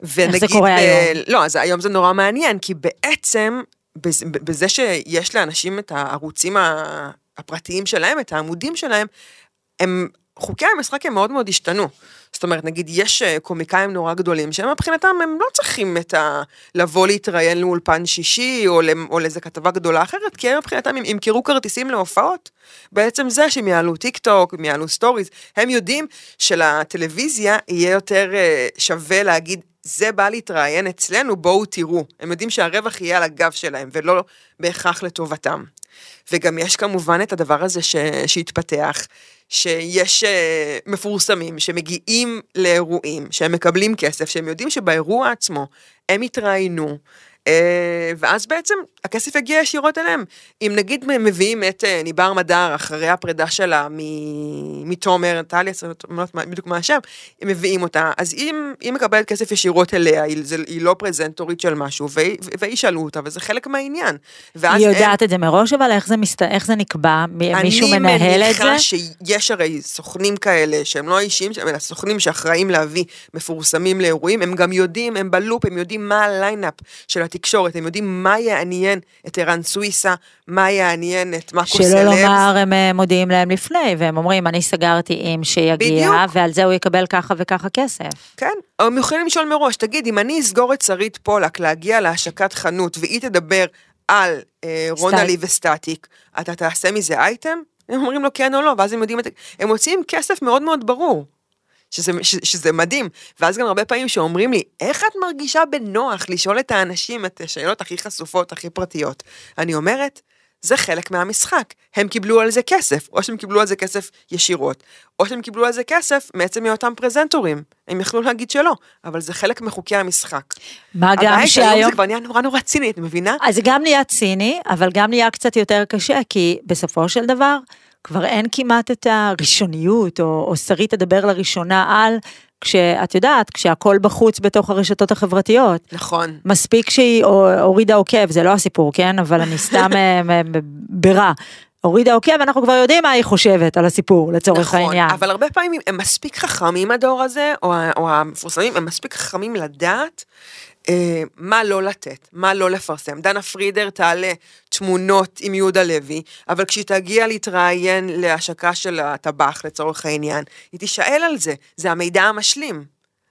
איך ונגיד, זה קורה ב- היום? לא, אז היום זה נורא מעניין, כי בעצם, בז- בזה שיש לאנשים את הערוצים הפרטיים שלהם, את העמודים שלהם, הם, חוקי המשחק הם מאוד מאוד השתנו. זאת אומרת, נגיד, יש אה, קומיקאים נורא גדולים, שהם מבחינתם, הם לא צריכים את ה... לבוא להתראיין לאולפן שישי, או, למ- או לאיזה כתבה גדולה אחרת, כי הם מבחינתם הם ימכרו כרטיסים להופעות. בעצם זה שהם יעלו טיק טוק, הם יעלו stories, הם יודעים שלטלוויזיה יהיה יותר אה, שווה להגיד, זה בא להתראיין אצלנו, בואו תראו. הם יודעים שהרווח יהיה על הגב שלהם, ולא בהכרח לטובתם. וגם יש כמובן את הדבר הזה ש... שהתפתח, שיש אה, מפורסמים שמגיעים לאירועים, שהם מקבלים כסף, שהם יודעים שבאירוע עצמו הם יתראיינו, ואז בעצם הכסף יגיע ישירות אליהם. אם נגיד מביאים את אה, ניבר מדר אחרי הפרידה שלה מתומר, טליה, אני לא יודעת בדיוק מה השם, הם מביאים אותה, אז אם היא מקבלת כסף ישירות אליה, היא, זה, היא לא פרזנטורית של משהו, וישאלו אותה, וזה חלק מהעניין. היא הם- יודעת את זה מראש, אבל איך זה, מסת... איך זה נקבע? מישהו מנהל את זה? אני מניחה שיש הרי סוכנים כאלה שהם לא אישיים, אלא סוכנים שאחראים להביא מפורסמים לאירועים, הם גם יודעים, הם ב loop, הם יודעים מה ה lineup של התקשורת, הם יודעים מה יעניין את ערן סוויסה, מה יעניין את מאקו סלבס. שלא לומר, הם אה, מודיעים להם לפני, והם אומרים, אני סגרתי עם שיגיע, בדיוק. ועל זה הוא יקבל ככה וככה כסף. כן, הם יכולים לשאול מראש, תגיד, אם אני אסגור את שרית פולק להגיע להשקת חנות, והיא תדבר על אה, רונלי וסטטיק, אתה תעשה מזה אייטם? הם אומרים לו כן או לא, ואז הם יודעים. הם מוציאים כסף מאוד מאוד ברור. שזה, ש, שזה מדהים, ואז גם הרבה פעמים שאומרים לי, איך את מרגישה בנוח לשאול את האנשים את השאלות הכי חשופות, הכי פרטיות? אני אומרת, זה חלק מהמשחק. הם קיבלו על זה כסף, או שהם קיבלו על זה כסף ישירות, או שהם קיבלו על זה כסף מעצם היותם פרזנטורים. הם יכלו להגיד שלא, אבל זה חלק מחוקי המשחק. מה גם הבעיה שהיום שהיום... זה כבר נהיה נורא נורא ציני, את מבינה? אז זה גם נהיה ציני, אבל גם נהיה קצת יותר קשה, כי בסופו של דבר, כבר אין כמעט את הראשוניות, או, או שרית תדבר לראשונה על, כשאת יודעת, כשהכול בחוץ בתוך הרשתות החברתיות. נכון. מספיק שהיא הורידה עוקב, זה לא הסיפור, כן? אבל אני סתם אה, ברע. הורידה עוקב, אנחנו כבר יודעים מה היא חושבת על הסיפור, לצורך נכון, העניין. אבל הרבה פעמים הם מספיק חכמים הדור הזה, או, או המפורסמים, הם מספיק חכמים לדעת אה, מה לא לתת, מה לא לפרסם. דנה פרידר תעלה תמונות עם יהודה לוי, אבל כשהיא תגיע להתראיין להשקה של הטבח לצורך העניין, היא תישאל על זה, זה המידע המשלים.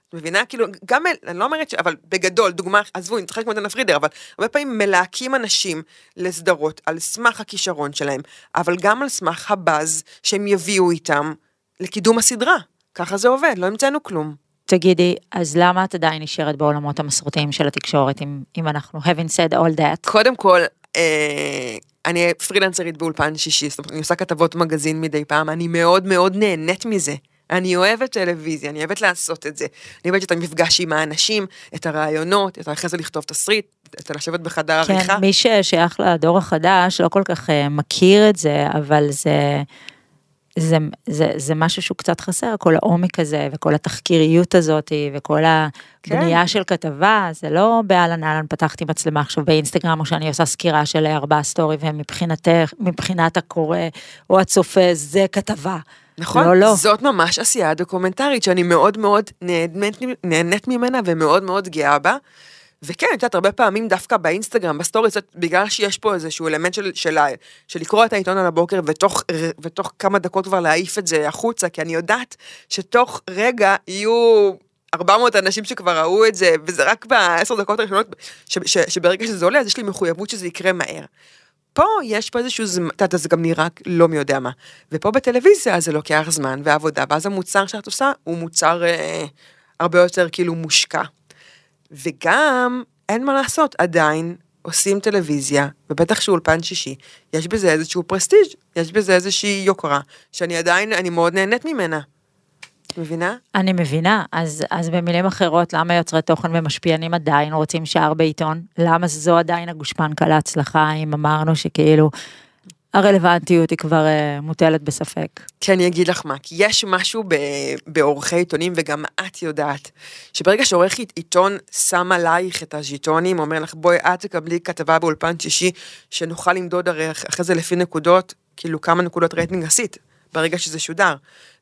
את מבינה? כאילו, גם, אני לא אומרת ש... אבל בגדול, דוגמה, עזבו, אני צוחקת כמו דנה פרידר, אבל הרבה פעמים מלהקים אנשים לסדרות על סמך הכישרון שלהם, אבל גם על סמך הבאז שהם יביאו איתם לקידום הסדרה. ככה זה עובד, לא המצאנו כלום. תגידי, אז למה את עדיין נשארת בעולמות המסורתיים של התקשורת, אם, אם אנחנו having said all that? קודם כל, אה, אני פרילנסרית באולפן שישי, זאת אומרת, אני עושה כתבות מגזין מדי פעם, אני מאוד מאוד נהנית מזה. אני אוהבת טלוויזיה, אני אוהבת לעשות את זה. אני אוהבת את המפגש עם האנשים, את הרעיונות, את אחרי זה לכתוב תסריט, את לשבת בחדר עריכה. כן, מי ששייך לדור החדש לא כל כך אה, מכיר את זה, אבל זה, זה, זה, זה משהו שהוא קצת חסר, כל העומק הזה, וכל התחקיריות הזאת, וכל הבנייה כן. של כתבה, זה לא באהלן אהלן פתחתי מצלמה עכשיו באינסטגרם, או שאני עושה סקירה של ארבעה סטורי, ומבחינתך, מבחינת הקורא או הצופה, זה כתבה. נכון, לא, לא. זאת ממש עשייה דוקומנטרית שאני מאוד מאוד נהנית, נהנית ממנה ומאוד מאוד גאה בה. וכן, את יודעת, הרבה פעמים דווקא באינסטגרם, ב stories, את- בגלל שיש פה איזשהו אלמנט של, של, ה- של לקרוא את העיתון על הבוקר ותוך, ותוך כמה דקות כבר להעיף את זה החוצה, כי אני יודעת שתוך רגע יהיו 400 אנשים שכבר ראו את זה, וזה רק בעשר דקות הראשונות, ש, ש, שברגע שזה עולה, אז יש לי מחויבות שזה יקרה מהר. פה יש פה איזשהו זמן, את יודעת, זה גם נראה לא מי יודע מה. ופה בטלוויזיה זה לוקח זמן ועבודה, ואז המוצר שאת עושה הוא מוצר אה, הרבה יותר כאילו מושקע. וגם, אין מה לעשות, עדיין עושים טלוויזיה, ובטח שאולפן שישי, יש בזה איזשהו פרסטיג', יש בזה איזושהי יוקרה, שאני עדיין, אני מאוד נהנית ממנה. מבינה? אני מבינה, אז, אז במילים אחרות, למה יוצרי תוכן ומשפיענים עדיין רוצים שער בעיתון? למה זו עדיין הגושפנקה להצלחה, אם אמרנו שכאילו הרלוונטיות היא כבר uh, מוטלת בספק? כי אני אגיד לך מה, כי יש משהו ב- בעורכי עיתונים, וגם את יודעת, שברגע שעורך עיתון שם עלייך את הז'יטונים, אומר לך, בואי את תקבלי כתבה באולפן שישי, שנוכל למדוד הרי אח- אחרי זה לפי נקודות, כאילו כמה נקודות רייטינג עשית, ברגע שזה שודר.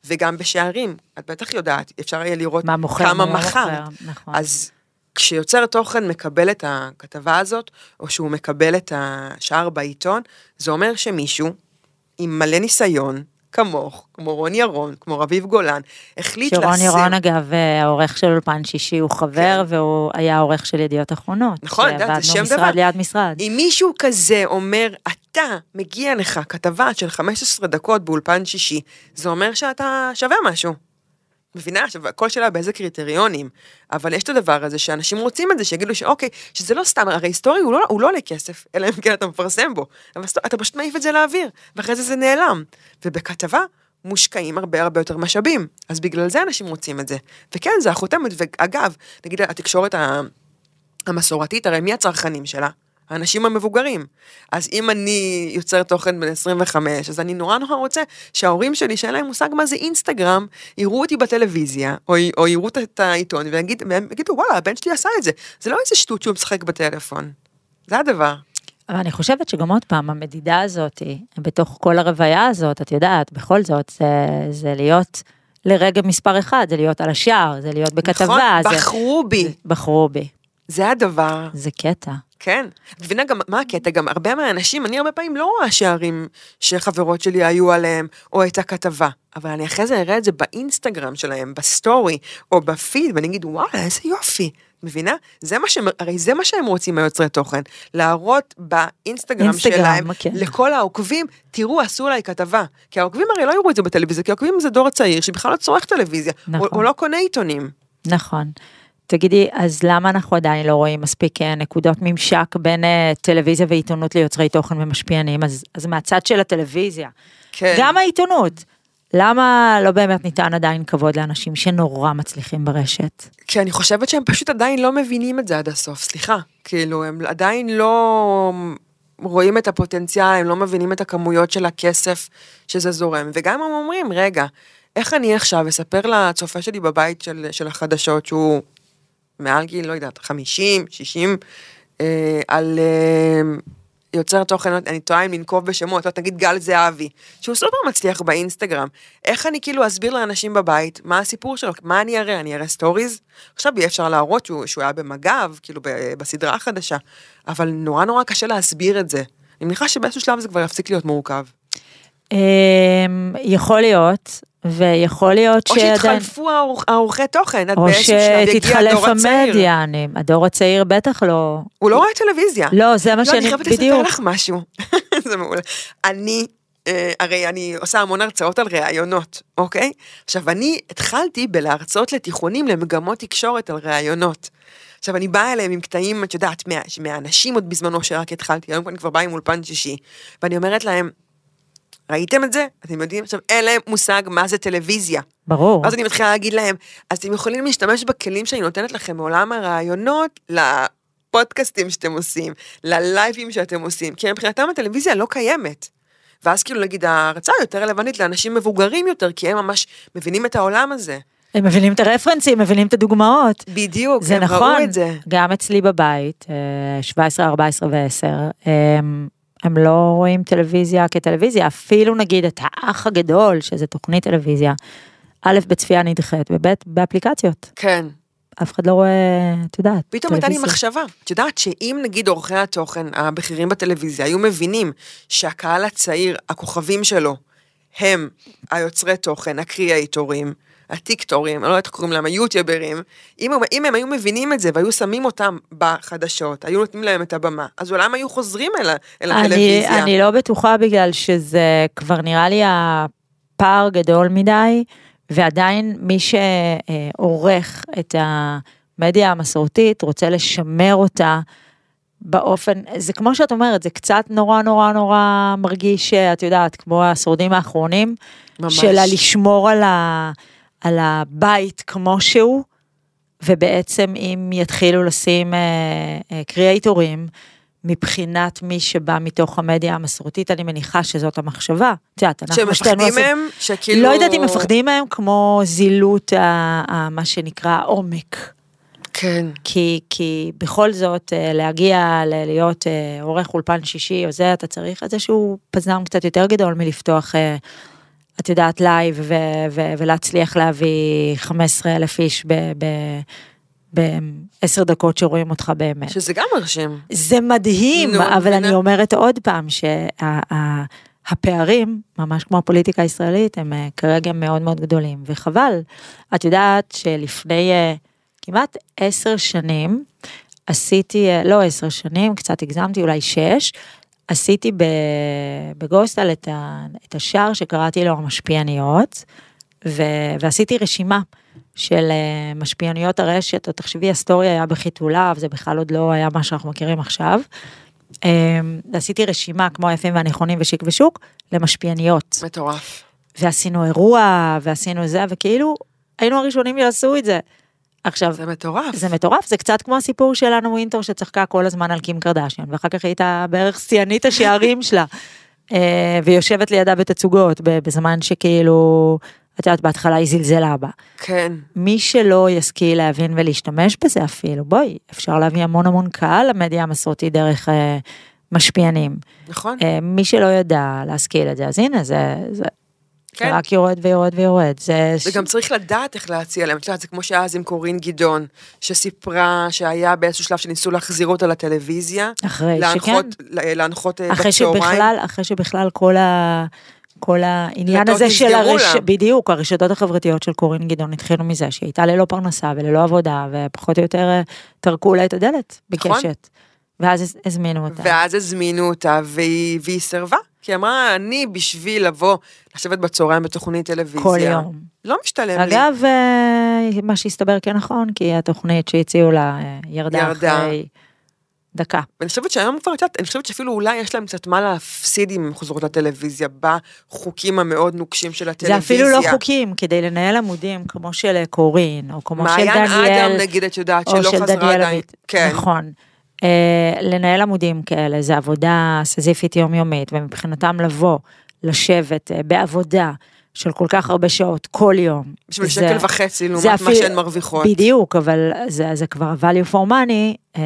וגם בשערים, את בטח יודעת, אפשר יהיה לראות מה מוכר, כמה מה לא נכון. אז כשיוצר תוכן מקבל את הכתבה הזאת, או שהוא מקבל את השער בעיתון, זה אומר שמישהו עם מלא ניסיון, כמוך, כמו רון ירון, כמו רביב גולן, החליט שרון לשים... ירון אגב, אה, העורך של אולפן שישי הוא חבר, והוא היה העורך של ידיעות אחרונות. כן. נכון, את יודעת, זה שם שעבדנו דבר. משרד ליד משרד. אם מישהו כזה אומר, אתה, מגיע לך כתבה של 15 דקות באולפן שישי, זה אומר שאתה שווה משהו. מבינה? עכשיו, הכל שאלה באיזה קריטריונים, אבל יש את הדבר הזה שאנשים רוצים את זה, שיגידו שאוקיי, שזה לא סתם, הרי היסטורי הוא לא, הוא לא עולה כסף, אלא אם כן אתה מפרסם בו, אבל אתה פשוט מעיף את זה לאוויר, ואחרי זה זה נעלם. ובכתבה מושקעים הרבה הרבה יותר משאבים, אז בגלל זה אנשים רוצים את זה. וכן, זה החותמת, ואגב, נגיד התקשורת המסורתית, הרי מי הצרכנים שלה? האנשים המבוגרים. אז אם אני יוצר תוכן בן 25, אז אני נורא נורא רוצה שההורים שלי, שאין להם מושג מה זה אינסטגרם, יראו אותי בטלוויזיה, או, או יראו את- העיתון, ויגיד- והם יגידו, וואלה, הבן שלי עשה את זה. זה לא איזה שטות שהוא משחק בטלפון. זה הדבר. אבל אני חושבת שגם עוד פעם, המדידה הזאת, בתוך כל הרוויה הזאת, את יודעת, בכל זאת, זה, זה להיות לרגע מספר אחד, זה להיות על השער, זה להיות בכתבה. נכון, בחרו בי. בחרו בי. זה הדבר. זה קטע. כן. את מבינה גם מה הקטע? גם הרבה מהאנשים, אני הרבה פעמים לא רואה שערים שחברות שלי היו עליהם, או את הכתבה. אבל אני אחרי זה אראה את זה באינסטגרם שלהם, ב story, או בפיד, ואני אגיד, וואלה, איזה יופי. מבינה? זה מה שהם, הרי זה מה שהם רוצים היוצרי תוכן. להראות באינסטגרם אינסטגרם, שלהם, כן. לכל העוקבים, תראו, עשו עליי כתבה. כי העוקבים הרי לא יראו את זה בטלוויזיה, כי העוקבים זה דור הצעיר שבכלל לא צורך טלוויזיה, נכון. או, או לא קונה עיתונים. נכון. תגידי, אז למה אנחנו עדיין לא רואים מספיק אה, נקודות ממשק בין אה, טלוויזיה ועיתונות ליוצרי תוכן ומשפיענים? אז, אז מהצד של הטלוויזיה, כן. גם העיתונות, למה לא באמת ניתן עדיין כבוד לאנשים שנורא מצליחים ברשת? כי אני חושבת שהם פשוט עדיין לא מבינים את זה עד הסוף, סליחה. כאילו, הם עדיין לא רואים את הפוטנציאל, הם לא מבינים את הכמויות של הכסף שזה זורם. וגם הם אומרים, רגע, איך אני עכשיו אספר לצופה שלי בבית של, של החדשות, שהוא מעל גיל, לא יודעת, 50, 60, אה, על אה, יוצר תוכן, אני טועה אם לנקוב בשמות, לא תגיד גל זהבי, שהוא סופר מצליח באינסטגרם. איך אני כאילו אסביר לאנשים בבית מה הסיפור שלו, מה אני אראה, אני אראה stories? עכשיו יהיה אפשר להראות שהוא, שהוא היה במג"ב, כאילו בסדרה החדשה, אבל נורא נורא קשה להסביר את זה. אני מניחה שבאיזשהו שלב זה כבר יפסיק להיות מורכב. אמ, יכול להיות, ויכול להיות או שעדיין... שיתחלפו העורכ- העורכי תוכן, עד או באיזשהו שלב יגיע שתתחלף הדור הצעיר. המדיה, אני, הדור הצעיר בטח לא... הוא לא רואה טלוויזיה. לא, זה מה לא, שאני, אני חייבת לספר. לך משהו. זה מעולה. אני, אה, הרי אני עושה המון הרצאות על ראיונות, אוקיי? עכשיו, אני התחלתי בלהרצות לתיכונים למגמות תקשורת על ראיונות. עכשיו, אני באה אליהם עם קטעים, את יודעת, מה- מהאנשים עוד בזמנו שרק התחלתי, היום אני כבר באה עם אולפן שישי, ואני אומרת להם, ראיתם את זה? אתם יודעים? עכשיו, אין להם מושג מה זה טלוויזיה. ברור. אז אני מתחילה להגיד להם, אז אתם יכולים להשתמש בכלים שאני נותנת לכם מעולם הרעיונות לפודקאסטים שאתם עושים, ללייבים שאתם עושים, כי מבחינתם הטלוויזיה לא קיימת. ואז כאילו נגיד ההרצאה יותר רלוונטית לאנשים מבוגרים יותר, כי הם ממש מבינים את העולם הזה. הם מבינים את הרפרנסים, מבינים את הדוגמאות. בדיוק, זה הם נכון, ראו את זה. גם אצלי בבית, אה, 17, 14 ו-10, הם, לא רואים טלוויזיה כטלוויזיה, אפילו נגיד את האח הגדול, שזה תוכנית טלוויזיה, א', בצפייה נדחית, וב', באפליקציות. כן. אף אחד לא רואה, את יודעת, פתאום הייתה לי. מחשבה, את יודעת שאם נגיד עורכי התוכן הבכירים בטלוויזיה היו מבינים שהקהל הצעיר, הכוכבים שלו, הם היוצרי תוכן, הקריאייטורים, הטיקטורים, אני לא יודעת איך קוראים להם, היוטיוברים, אם, אם הם היו מבינים את זה והיו שמים אותם בחדשות, היו נותנים להם את הבמה, אז אולי הם היו חוזרים אל, אל אני, הטלוויזיה. אני לא בטוחה בגלל שזה כבר נראה לי הפער גדול מדי, ועדיין מי שעורך את המדיה המסורתית רוצה לשמר אותה באופן, זה כמו שאת אומרת, זה קצת נורא נורא נורא מרגיש, את יודעת, כמו השורדים האחרונים, ממש. של לשמור על, ה, על הבית כמו שהוא, ובעצם אם יתחילו לשים אה, אה, קריאייטורים, מבחינת מי שבא מתוך המדיה המסורתית, אני מניחה שזאת המחשבה. את יודעת, אנחנו שתינו שמפחדים מהם, שכאילו... לא יודעת אם מפחדים מהם כמו זילות, ה, ה, מה שנקרא עומק. כן. כי, כי בכל זאת אה, להגיע להיות אה, עורך אולפן שישי או זה, אתה צריך איזשהו פזם קצת יותר גדול מלפתוח, אה, את יודעת, live ו- ו- ולהצליח להביא 15 אלף איש בעשר דקות שרואים אותך באמת. שזה גם מרשים. זה מדהים, נו, אבל מבינה. אני אומרת עוד פעם שהפערים, ממש כמו הפוליטיקה הישראלית, הם אה, כרגע מאוד מאוד גדולים, וחבל. את יודעת שלפני אה, כמעט עשר שנים, עשיתי, אה, לא עשר שנים, קצת הגזמתי, אולי שש, עשיתי בגוסטל את, ה, את השער שקראתי לו המשפיעניות, ו, ועשיתי רשימה של אה, משפיעניות הרשת, או תחשבי, הסטורי היה בחיתוליו, זה בכלל עוד לא היה מה שאנחנו מכירים עכשיו. אה, עשיתי רשימה כמו היפים והנכונים ושיק ושוק למשפיעניות. מטורף. ועשינו אירוע, ועשינו זה, וכאילו היינו הראשונים שעשו את זה. עכשיו, זה מטורף. זה מטורף, זה קצת כמו הסיפור שלנו ווינטור שצחקה כל הזמן על קים קרדשיאן, ואחר כך הייתה בערך שיאנית השערים שלה, אה, ויושבת לידה בתצוגות, בזמן שכאילו, את יודעת, בהתחלה היא זלזלה בה. כן. מי שלא ישכיל להבין ולהשתמש בזה אפילו, בואי, אפשר להביא המון המון קהל למדיה המסורתית דרך אה, משפיענים. נכון. אה, מי שלא ידע להשכיל את זה, אז הנה, זה, זה, כן. זה רק יורד ויורד ויורד. זה, וגם צריך לדעת איך להציע להם, את יודעת, זה כמו שהיה אז עם קורין גדעון, שסיפרה שהיה באיזשהו שלב שניסו להחזיר אותה לטלוויזיה, אחרי להנחות, שכן. להנחות אה, אחרי בצהריים. שבכלל, אחרי שבכלל כל ה... כל העניין הזה של הרש... לה. בדיוק, הרשתות החברתיות של קורין גדעון התחילו מזה שהיא הייתה ללא פרנסה וללא עבודה, ופחות או יותר אה, טרקו לה את הדלת נכון. ואז הזמינו אותה. ואז הזמינו אותה, והיא, והיא סירבה. כי היא אמרה, אני בשביל לבוא, לשבת בצהריים בתוכנית טלוויזיה. כל יום. לא משתלם לי. אגב, אה, מה שהסתבר כנכון, כי התוכנית שהציעו לה אה, ירדה ירדה. אחרי דקה. ואני חושבת שהיום כבר, יודעת, אני חושבת שאפילו אולי יש להם קצת מה להפסיד אם הם חוזרות לטלוויזיה, בחוקים המאוד נוקשים של זה הטלוויזיה. אפילו לא חוקים, כדי לנהל עמודים כמו של קורין, או כמו של מעיין דניאל, אדם, נגיד, את יודעת, שלא של חזרה עדיין. כן. נכון. אה, לנהל עמודים כאלה, זה עבודה סזיפית יומיומית, ומבחינתם לבוא, לשבת אה, בעבודה של כל כך הרבה שעות כל יום. בשביל זה- שקל וחצי לעומת מה אפילו- שהן מרוויחות. בדיוק, אבל זה, זה כבר value for money, אה,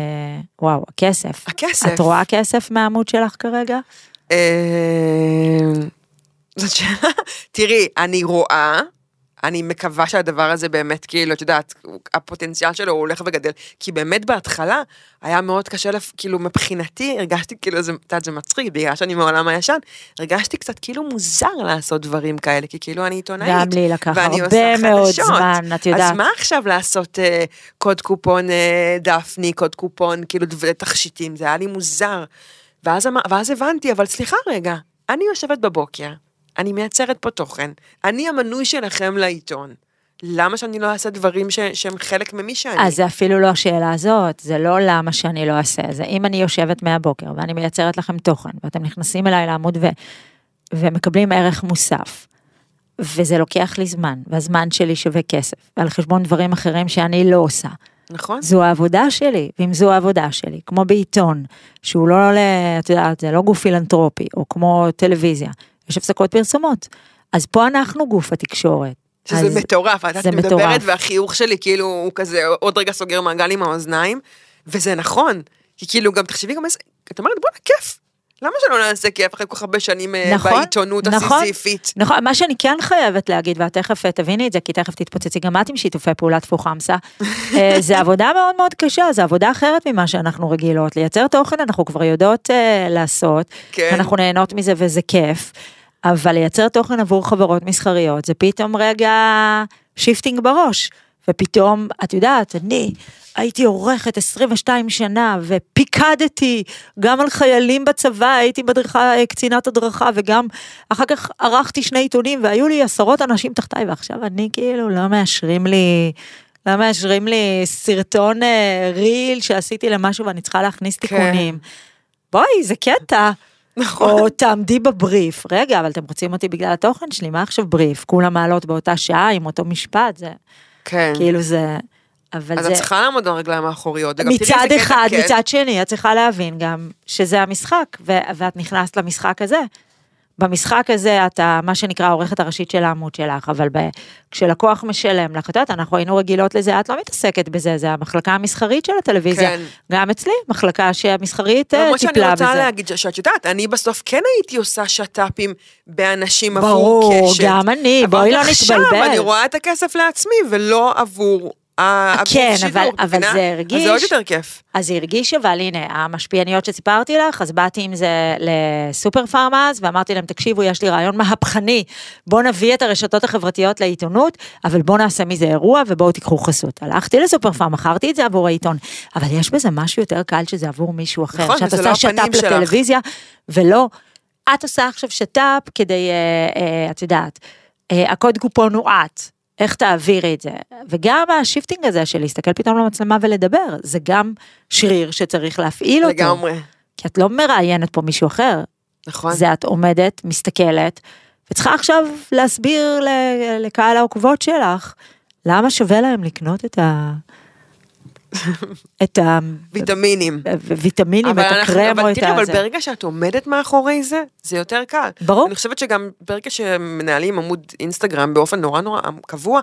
וואו, הכסף. הכסף. את רואה כסף מהעמוד שלך כרגע? אה, זאת שאלה, תראי, אני רואה, אני מקווה שהדבר הזה באמת, כאילו, את יודעת, הפוטנציאל שלו הוא הולך וגדל, כי באמת בהתחלה היה מאוד קשה, לפ- כאילו, מבחינתי, הרגשתי כאילו, זה, את יודעת, זה מצחיק, בגלל שאני מעולם הישן, הרגשתי קצת כאילו מוזר לעשות דברים כאלה, כי כאילו אני עיתונאית. גם לי לקח הרבה מאוד חדשות. זמן, את יודעת. אז מה עכשיו לעשות אה, קוד קופון אה, דפני, קוד קופון, כאילו, תכשיטים, זה היה לי מוזר. ואז, אמר- ואז הבנתי, אבל סליחה רגע, אני יושבת בבוקר, אני מייצרת פה תוכן, אני המנוי שלכם לעיתון. למה שאני לא אעשה דברים ש, שהם חלק ממי שאני? אז זה אפילו לא השאלה הזאת, זה לא למה שאני לא אעשה, זה אם אני יושבת מהבוקר ואני מייצרת לכם תוכן, ואתם נכנסים אליי לעמוד ו, ומקבלים ערך מוסף, וזה לוקח לי זמן, והזמן שלי שווה כסף, ועל חשבון דברים אחרים שאני לא עושה. נכון? זו העבודה שלי, ואם זו העבודה שלי, כמו בעיתון, שהוא לא, את יודעת, זה לא גוף פילנטרופי, או כמו טלוויזיה, יש הפסקות פרסומות. אז פה אנחנו גוף התקשורת. שזה אז מטורף, את מטורף. מדברת והחיוך שלי כאילו הוא כזה עוד רגע סוגר מעגל עם האוזניים, וזה נכון, כי כאילו גם תחשבי גם איזה, את אומרת בואנה כיף, למה שלא נעשה כיף אחרי כל כך הרבה שנים אה, נכון, בעיתונות נכון. הסיזיפית? נכון, מה שאני כן חייבת להגיד, ואת תכף אה, תביני את זה, כי תכף תתפוצצי גם את עם שיתופי פעולה טפו חמסה, אה, זה עבודה מאוד מאוד קשה, זה עבודה אחרת ממה שאנחנו רגילות. לייצר תוכן אנחנו כבר יודעות אה, לעשות, כן. אנחנו נהנות מזה וזה כיף, אבל לייצר תוכן עבור חברות מסחריות, זה פתאום רגע shifting בראש, ופתאום, את יודעת, אני הייתי עורכת 22 שנה ופיקדתי גם על חיילים בצבא, הייתי מדריכה, אה, קצינת הדרכה וגם אחר כך ערכתי שני עיתונים והיו לי עשרות אנשים תחתיי ועכשיו אני כאילו לא מאשרים לי, לא מאשרים לי סרטון אה, reel שעשיתי למשהו ואני צריכה להכניס תיקונים. בואי, זה קטע. נכון. או תעמדי בבריף. רגע, אבל אתם רוצים אותי בגלל התוכן שלי, מה עכשיו בריף? כולם מעלות באותה שעה עם אותו משפט, זה כן. כאילו זה... אבל אז זה... את צריכה לעמוד על הרגליים האחוריות. מצד אחד, כן. מצד שני, את צריכה להבין גם שזה המשחק, ו- ואת נכנסת למשחק הזה. במשחק הזה אתה, מה שנקרא, העורכת הראשית של העמוד שלך, אבל ב- כשלקוח משלם לך, את יודעת, אנחנו היינו רגילות לזה, את לא מתעסקת בזה, זה המחלקה המסחרית של הטלוויזיה. כן. גם אצלי, מחלקה שהמסחרית אה, למרות שאני טיפלה בזה. רוצה להגיד שאת יודעת, אני בסוף כן הייתי עושה שת"פים באנשים עבור ברור, קשת. גם אני, אבל בואי לא עכשיו נתבלבל. אני רואה את הכסף לעצמי ולא עבור כן, שידור, אבל- אבל? זה הרגיש- אז זה עוד יותר כיף. אז זה הרגיש אבל הנה, המשפיעניות שסיפרתי לך, אז באתי עם זה לסופר פארמאז, ואמרתי להם, תקשיבו, יש לי רעיון מהפכני, בואו נביא את הרשתות החברתיות לעיתונות, אבל בואו נעשה מזה אירוע ובואו תיקחו חסות. הלכתי לסופר פארם, מכרתי את זה עבור העיתון, אבל יש בזה משהו יותר קל שזה עבור מישהו אחר, נכון, שאת עושה לא שת"פ. לטלוויזיה, ולא, את עושה עכשיו שת"פ כדי, אה, אה, את יודעת, אה, הקוד קופון הוא את. איך תעבירי את זה, וגם ה shifting הזה של להסתכל פתאום למצלמה ולדבר, זה גם שריר שצריך להפעיל אותו. לגמרי. כי את לא מראיינת פה מישהו אחר, נכון. זה את עומדת, מסתכלת, וצריכה עכשיו להסביר לקהל העוקבות שלך, למה שווה להם לקנות את ה... את ויטמינים. הוויטמינים, אבל את או אבל את תראי, אבל. ברגע שאת עומדת מאחורי זה, זה יותר קל. ברור. אני חושבת שגם ברגע שמנהלים עמוד אינסטגרם באופן נורא נורא קבוע,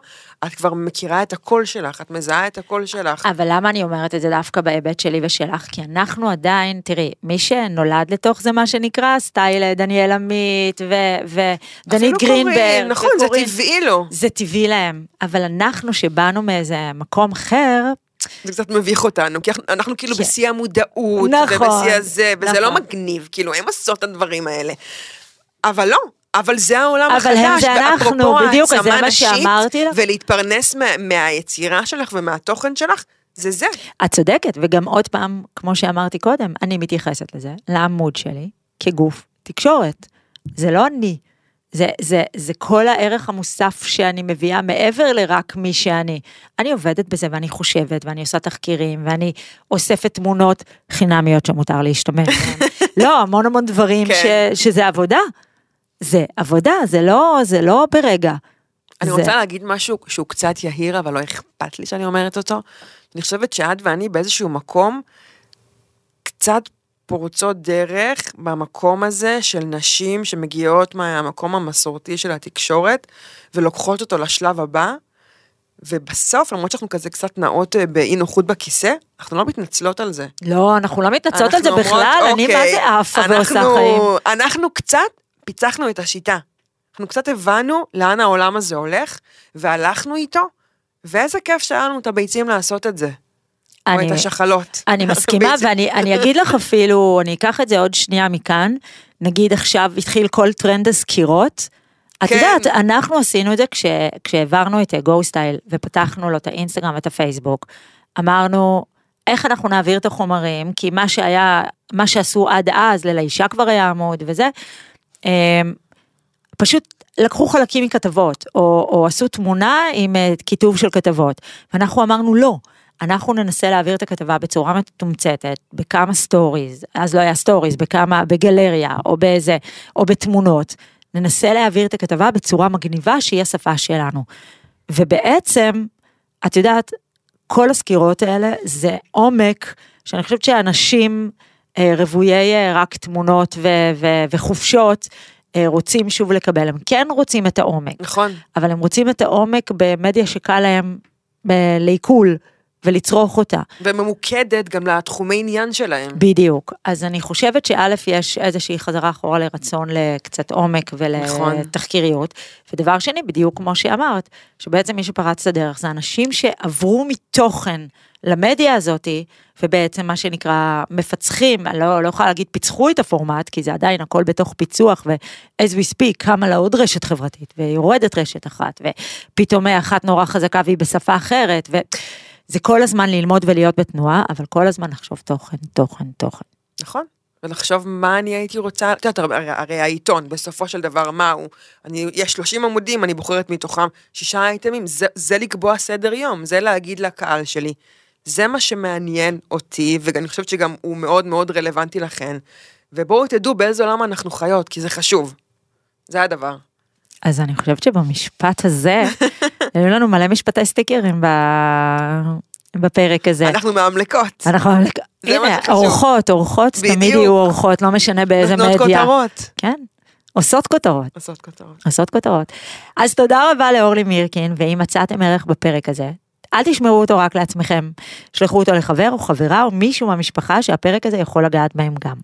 את כבר מכירה את הקול שלך, את מזהה את הקול שלך. אבל למה אני אומרת את זה דווקא בהיבט שלי ושלך? כי אנחנו עדיין, תראי, מי שנולד לתוך זה מה שנקרא, סטייל דניאל עמית ו- ודנית גרינברג. נכון, זה. טבעי לו. זה טבעי להם, אבל אנחנו שבאנו מאיזה מקום אחר, זה קצת מביך אותנו, כי אנחנו- אנחנו כאילו כן. בשיא המודעות, נכון, ובשיא הזה, וזה לא נכון. מגניב, כאילו, הם עושות את הדברים האלה. אבל לא. אבל זה העולם אבל החדש, הם זה אנחנו, בדיוק, זה מה שאמרתי לך. ולהתפרנס מה, מהיצירה שלך ומהתוכן שלך, זה זה. את צודקת, וגם עוד פעם, כמו שאמרתי קודם, אני מתייחסת לזה, לעמוד שלי, כגוף תקשורת. זה לא אני, זה, זה, זה כל הערך המוסף שאני מביאה מעבר לרק מי שאני. אני עובדת בזה ואני חושבת ואני עושה תחקירים ואני אוספת תמונות חינמיות שמותר להשתמש בהן. לא, המון המון דברים כן. ש, שזה עבודה. זה עבודה, זה לא, זה לא ברגע. אני זה- רוצה להגיד משהו שהוא קצת יהיר, אבל לא אכפת לי שאני אומרת אותו. אני חושבת שאת ואני באיזשהו מקום קצת פורצות דרך במקום הזה של נשים שמגיעות מהמקום המסורתי של התקשורת ולוקחות אותו לשלב הבא. ובסוף, למרות שאנחנו כזה קצת נעות אה, באי נוחות בכיסא, אנחנו לא מתנצלות על זה. לא, אנחנו לא מתנצלות על זה אומרות, בכלל, אני מה "אוקיי, זה עפה ועושה חיים. אנחנו קצת פיצחנו את השיטה. אנחנו קצת הבנו לאן העולם הזה הולך, והלכנו איתו, ואיזה כיף שהיה לנו את הביצים לעשות את זה. או אני- את השחלות. אני מסכימה. ואני אני אגיד לך אפילו, אני אקח את זה עוד שנייה מכאן, נגיד עכשיו התחיל כל טרנד הסקירות. את כן. יודעת, אנחנו עשינו את זה כש, כשהעברנו את Go Style ופתחנו לו את האינסטגרם ואת הפייסבוק. אמרנו, איך אנחנו נעביר את החומרים, כי מה שהיה, מה שעשו עד אז, ללאשה כבר היה עמוד וזה, אמ, פשוט לקחו חלקים מכתבות, או, או עשו תמונה עם אה, כיתוב של כתבות, ואנחנו אמרנו לא, אנחנו ננסה להעביר את הכתבה בצורה מתומצתת, בכמה stories, אז לא היה stories, בכמה, בגלריה, או באיזה, או בתמונות, ננסה להעביר את הכתבה בצורה מגניבה שהיא השפה שלנו. ובעצם, את יודעת, כל הסקירות האלה זה עומק, שאני חושבת שאנשים אה, רוויי אה, רק תמונות ו- ו- וחופשות, אה, רוצים שוב לקבל, הם כן רוצים את העומק, נכון. אבל הם רוצים את העומק במדיה שקל להם ב- לעיכול ולצרוך אותה. וממוקדת גם לתחומי עניין שלהם. בדיוק. אז אני חושבת שא', יש איזושהי חזרה אחורה לרצון לקצת עומק נכון. ולתחקיריות. ודבר שני, בדיוק כמו שאמרת, שבעצם מי שפרץ את הדרך זה אנשים שעברו מתוכן למדיה הזאתי, ובעצם מה שנקרא מפצחים, אני לא, לא יכולה להגיד פיצחו את הפורמט, כי זה עדיין הכל בתוך פיצוח, ו-as we speak, קמה לה עוד רשת חברתית, ויורדת רשת אחת, ופתאום אחת נורא חזקה והיא בשפה אחרת, ו... זה כל הזמן ללמוד ולהיות בתנועה, אבל כל הזמן לחשוב תוכן, תוכן, תוכן. נכון. ולחשוב מה אני הייתי רוצה, את יודעת, הרי, הרי העיתון, בסופו של דבר, מה הוא? אני, יש 30 עמודים, אני בוחרת מתוכם שישה אייטמים, זה, זה לקבוע סדר יום, זה להגיד לקהל שלי. זה מה שמעניין אותי, ואני חושבת שגם הוא מאוד מאוד רלוונטי לכן. ובואו תדעו באיזה עולם אנחנו חיות, כי זה חשוב. זה הדבר. אז אני חושבת שבמשפט הזה, היו לנו מלא משפטי סטיקרים ב... בפרק הזה. אנחנו מאמלקות. אנחנו, מה הנה. אורחות, אורחות תמיד. יהיו אורחות, לא משנה באיזה נותנות מדיה. כותרות. כן, עושות כותרות. עושות כותרות. עושות כותרות. אז תודה רבה לאורלי מירקין, ואם מצאתם ערך בפרק הזה, אל תשמרו אותו רק לעצמכם. שלחו אותו לחבר או חברה או מישהו מהמשפחה שהפרק הזה יכול לגעת בהם גם.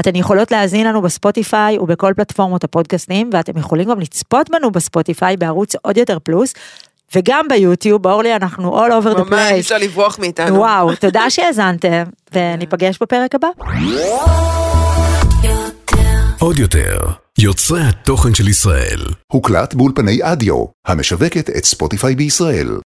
אתן יכולות להאזין לנו בספוטיפיי ובכל פלטפורמות הפודקאסטים, ואתם יכולים גם לצפות בנו בספוטיפיי בערוץ עוד יותר פלוס, וגם ביוטיוב, אורלי, אנחנו all over the ממש אי place. אפשר לברוח מאיתנו. וואו, תודה שהאזנתם, וניפגש בפרק הבא. עוד יותר, יוצרי התוכן של ישראל. הוקלט באולפני אדיו, המשווקת את ספוטיפיי בישראל.